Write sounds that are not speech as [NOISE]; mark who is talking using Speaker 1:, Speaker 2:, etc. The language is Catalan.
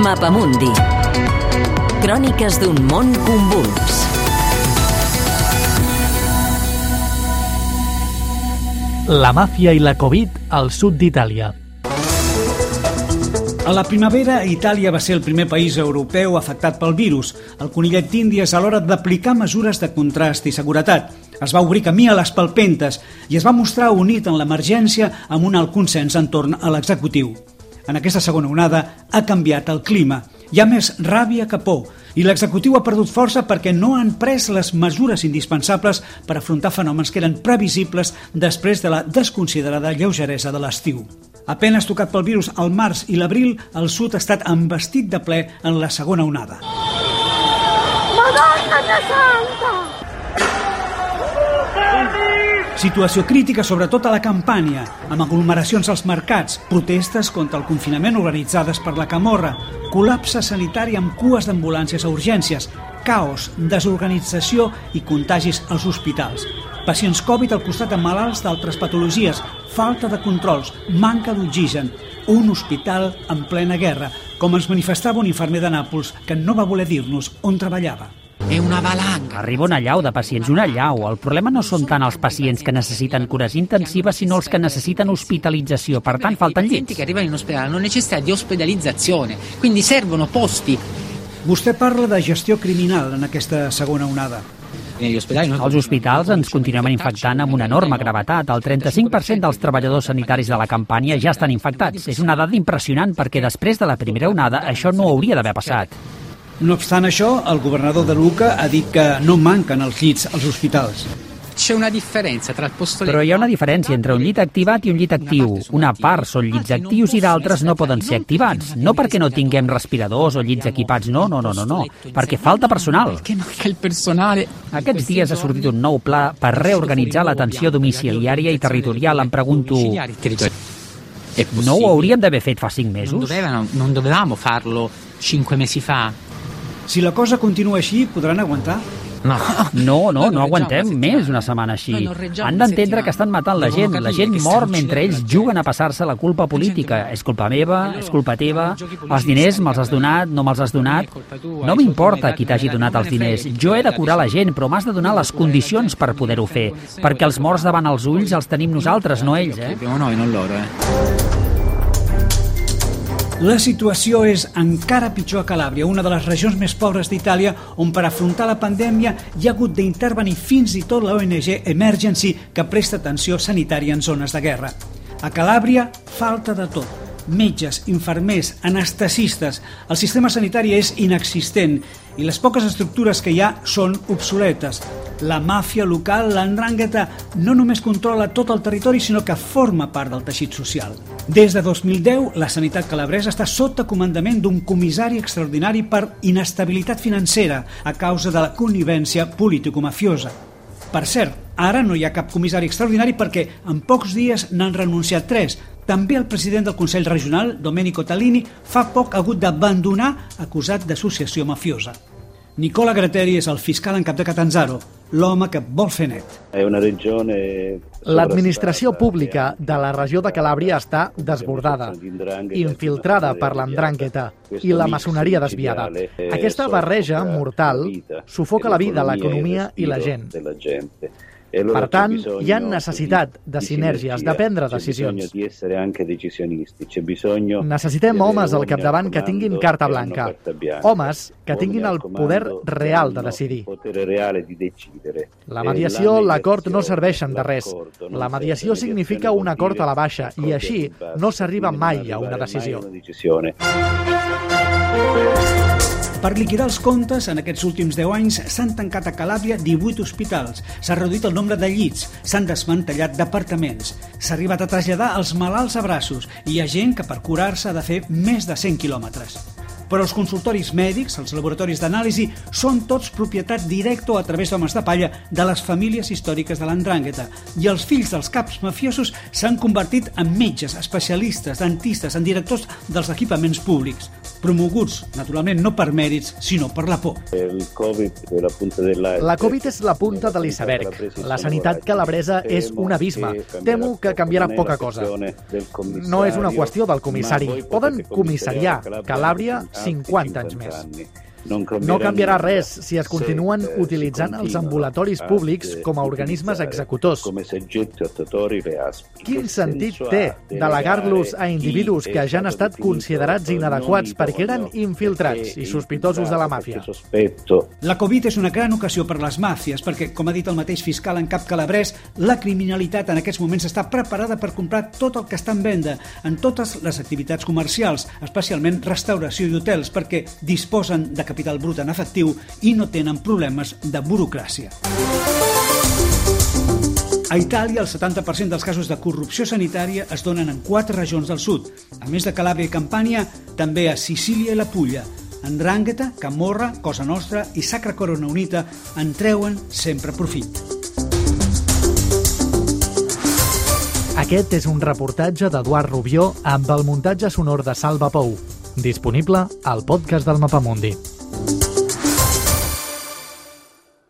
Speaker 1: Mapamundi. Cròniques d'un món convuls.
Speaker 2: La màfia i la Covid al sud d'Itàlia.
Speaker 3: A la primavera, Itàlia va ser el primer país europeu afectat pel virus. El conillet d'Índies a l'hora d'aplicar mesures de contrast i seguretat. Es va obrir camí a les palpentes i es va mostrar unit en l'emergència amb un alt consens entorn a l'executiu. En aquesta segona onada ha canviat el clima. Hi ha més ràbia que por i l'executiu ha perdut força perquè no han pres les mesures indispensables per afrontar fenòmens que eren previsibles després de la desconsiderada lleugeresa de l'estiu. Apenes tocat pel virus al març i l'abril, el sud ha estat embestit de ple en la segona onada.
Speaker 4: Madonna santa!
Speaker 3: Situació crítica sobretot a la campanya, amb aglomeracions als mercats, protestes contra el confinament organitzades per la Camorra, col·lapse sanitari amb cues d'ambulàncies a urgències, caos, desorganització i contagis als hospitals. Pacients Covid al costat de malalts d'altres patologies, falta de controls, manca d'oxigen, un hospital en plena guerra, com ens manifestava un infermer de Nàpols que no va voler dir-nos on treballava.
Speaker 5: Arriba una llau de pacients, una llau. El problema no són tant els pacients que necessiten cures intensives, sinó els que necessiten ospitalització. Per tant, falten llits.
Speaker 6: che arrivano in ospedale hanno necessità di ospedalizzazione, quindi servono posti.
Speaker 3: Vostè parla de gestió criminal en aquesta segona onada.
Speaker 5: Els hospitals ens continuem infectant amb una enorme gravetat. El 35% dels treballadors sanitaris de la campanya ja estan infectats. És una dada impressionant perquè després de la primera onada això no hauria d'haver passat.
Speaker 3: No obstant això, el governador de Luca ha dit que no manquen els llits als hospitals.
Speaker 5: Però hi ha una diferència entre un llit activat i un llit actiu. Una part són llits actius i d'altres no poden ser activats. No perquè no tinguem respiradors o llits equipats, no, no, no, no, no. Perquè falta personal. Aquests dies ha sortit un nou pla per reorganitzar l'atenció domiciliària i territorial. Em pregunto, no ho hauríem d'haver fet fa cinc mesos?
Speaker 6: non dovevamo farlo cinque mesi fa.
Speaker 3: Si la cosa continua així, podran aguantar?
Speaker 6: No, [LAUGHS]
Speaker 5: No, no, no aguantem més una setmana així. Han d'entendre que estan matant la gent. La gent mor mentre ells juguen a passar-se la culpa política. És culpa meva, és culpa teva, els diners me'ls has donat, no me'ls has donat. No m'importa qui t'hagi donat els diners. Jo he de curar la gent, però m'has de donar les condicions per poder-ho fer. Perquè els morts davant els ulls els tenim nosaltres, no ells, eh?
Speaker 6: Abbiamo noi, non loro, eh.
Speaker 3: La situació és encara pitjor a Calàbria, una de les regions més pobres d'Itàlia, on per afrontar la pandèmia hi ha hagut d'intervenir fins i tot la ONG Emergency, que presta atenció sanitària en zones de guerra. A Calàbria, falta de tot. Metges, infermers, anestesistes... El sistema sanitari és inexistent i les poques estructures que hi ha són obsoletes. La màfia local, l'andrangheta, no només controla tot el territori, sinó que forma part del teixit social. Des de 2010, la sanitat calabresa està sota comandament d'un comissari extraordinari per inestabilitat financera a causa de la connivència político-mafiosa. Per cert, ara no hi ha cap comissari extraordinari perquè en pocs dies n'han renunciat tres. També el president del Consell Regional, Domenico Talini, fa poc ha hagut d'abandonar acusat d'associació mafiosa. Nicola Gratteri és el fiscal en cap de Catanzaro, l'home que vol fer net.
Speaker 7: È una regione
Speaker 8: L'administració pública de la regió de Calàbria està desbordada, infiltrada per l'andrangheta i la maçoneria desviada. Aquesta barreja mortal sufoca la vida, l'economia i la gent. Per tant, hi ha necessitat de sinergies, de prendre decisions. Necessitem homes al capdavant que tinguin
Speaker 7: comando
Speaker 8: carta blanca. Homes que tinguin el poder real de decidir. La
Speaker 7: Eh,
Speaker 8: mediació, l'acord no serveixen de res. La mediació significa un acord a la baixa i així no s'arriba mai a una decisió.
Speaker 3: Per liquidar els comptes, en aquests últims 10 anys s'han tancat a Calàbria 18 hospitals, s'ha reduït el nombre de llits, s'han desmantellat departaments, s'ha arribat a traslladar els malalts a braços i hi ha gent que per curar-se ha de fer més de 100 quilòmetres. Però els consultoris mèdics, els laboratoris d'anàlisi, són tots propietat directa o a través d'homes de palla de les famílies històriques de l'Andrangheta i els fills dels caps mafiosos s'han convertit en metges, especialistes, dentistes, en directors dels equipaments públics. Promoguts, naturalment, no per mèrits, sinó per la por.
Speaker 7: El Covid la punta
Speaker 8: La Covid és la punta de l'iceberg. La sanitat calabresa és un abisme. Temo que canviarà poca cosa. No és una qüestió del comissari. Poden comissariar Calàbria 50 anys més. No canviarà res si es continuen utilitzant els ambulatoris públics com a organismes executors. Quin sentit té delegar-los a individus que ja han estat considerats inadequats perquè eren infiltrats i sospitosos de la màfia?
Speaker 3: La Covid és una gran ocasió per les màfies perquè, com ha dit el mateix fiscal en cap calabrès, la criminalitat en aquests moments està preparada per comprar tot el que està en venda en totes les activitats comercials, especialment restauració i hotels, perquè disposen de capital brut en efectiu i no tenen problemes de burocràcia. A Itàlia, el 70% dels casos de corrupció sanitària es donen en quatre regions del sud. A més de Calàbria i Campània, també a Sicília i la Pulla. Andràngueta, Camorra, Cosa Nostra i Sacra Corona Unita en treuen sempre profit.
Speaker 8: Aquest és un reportatge d'Eduard Rubió amb el muntatge sonor de Salva Pou, disponible al podcast del Mapamundi.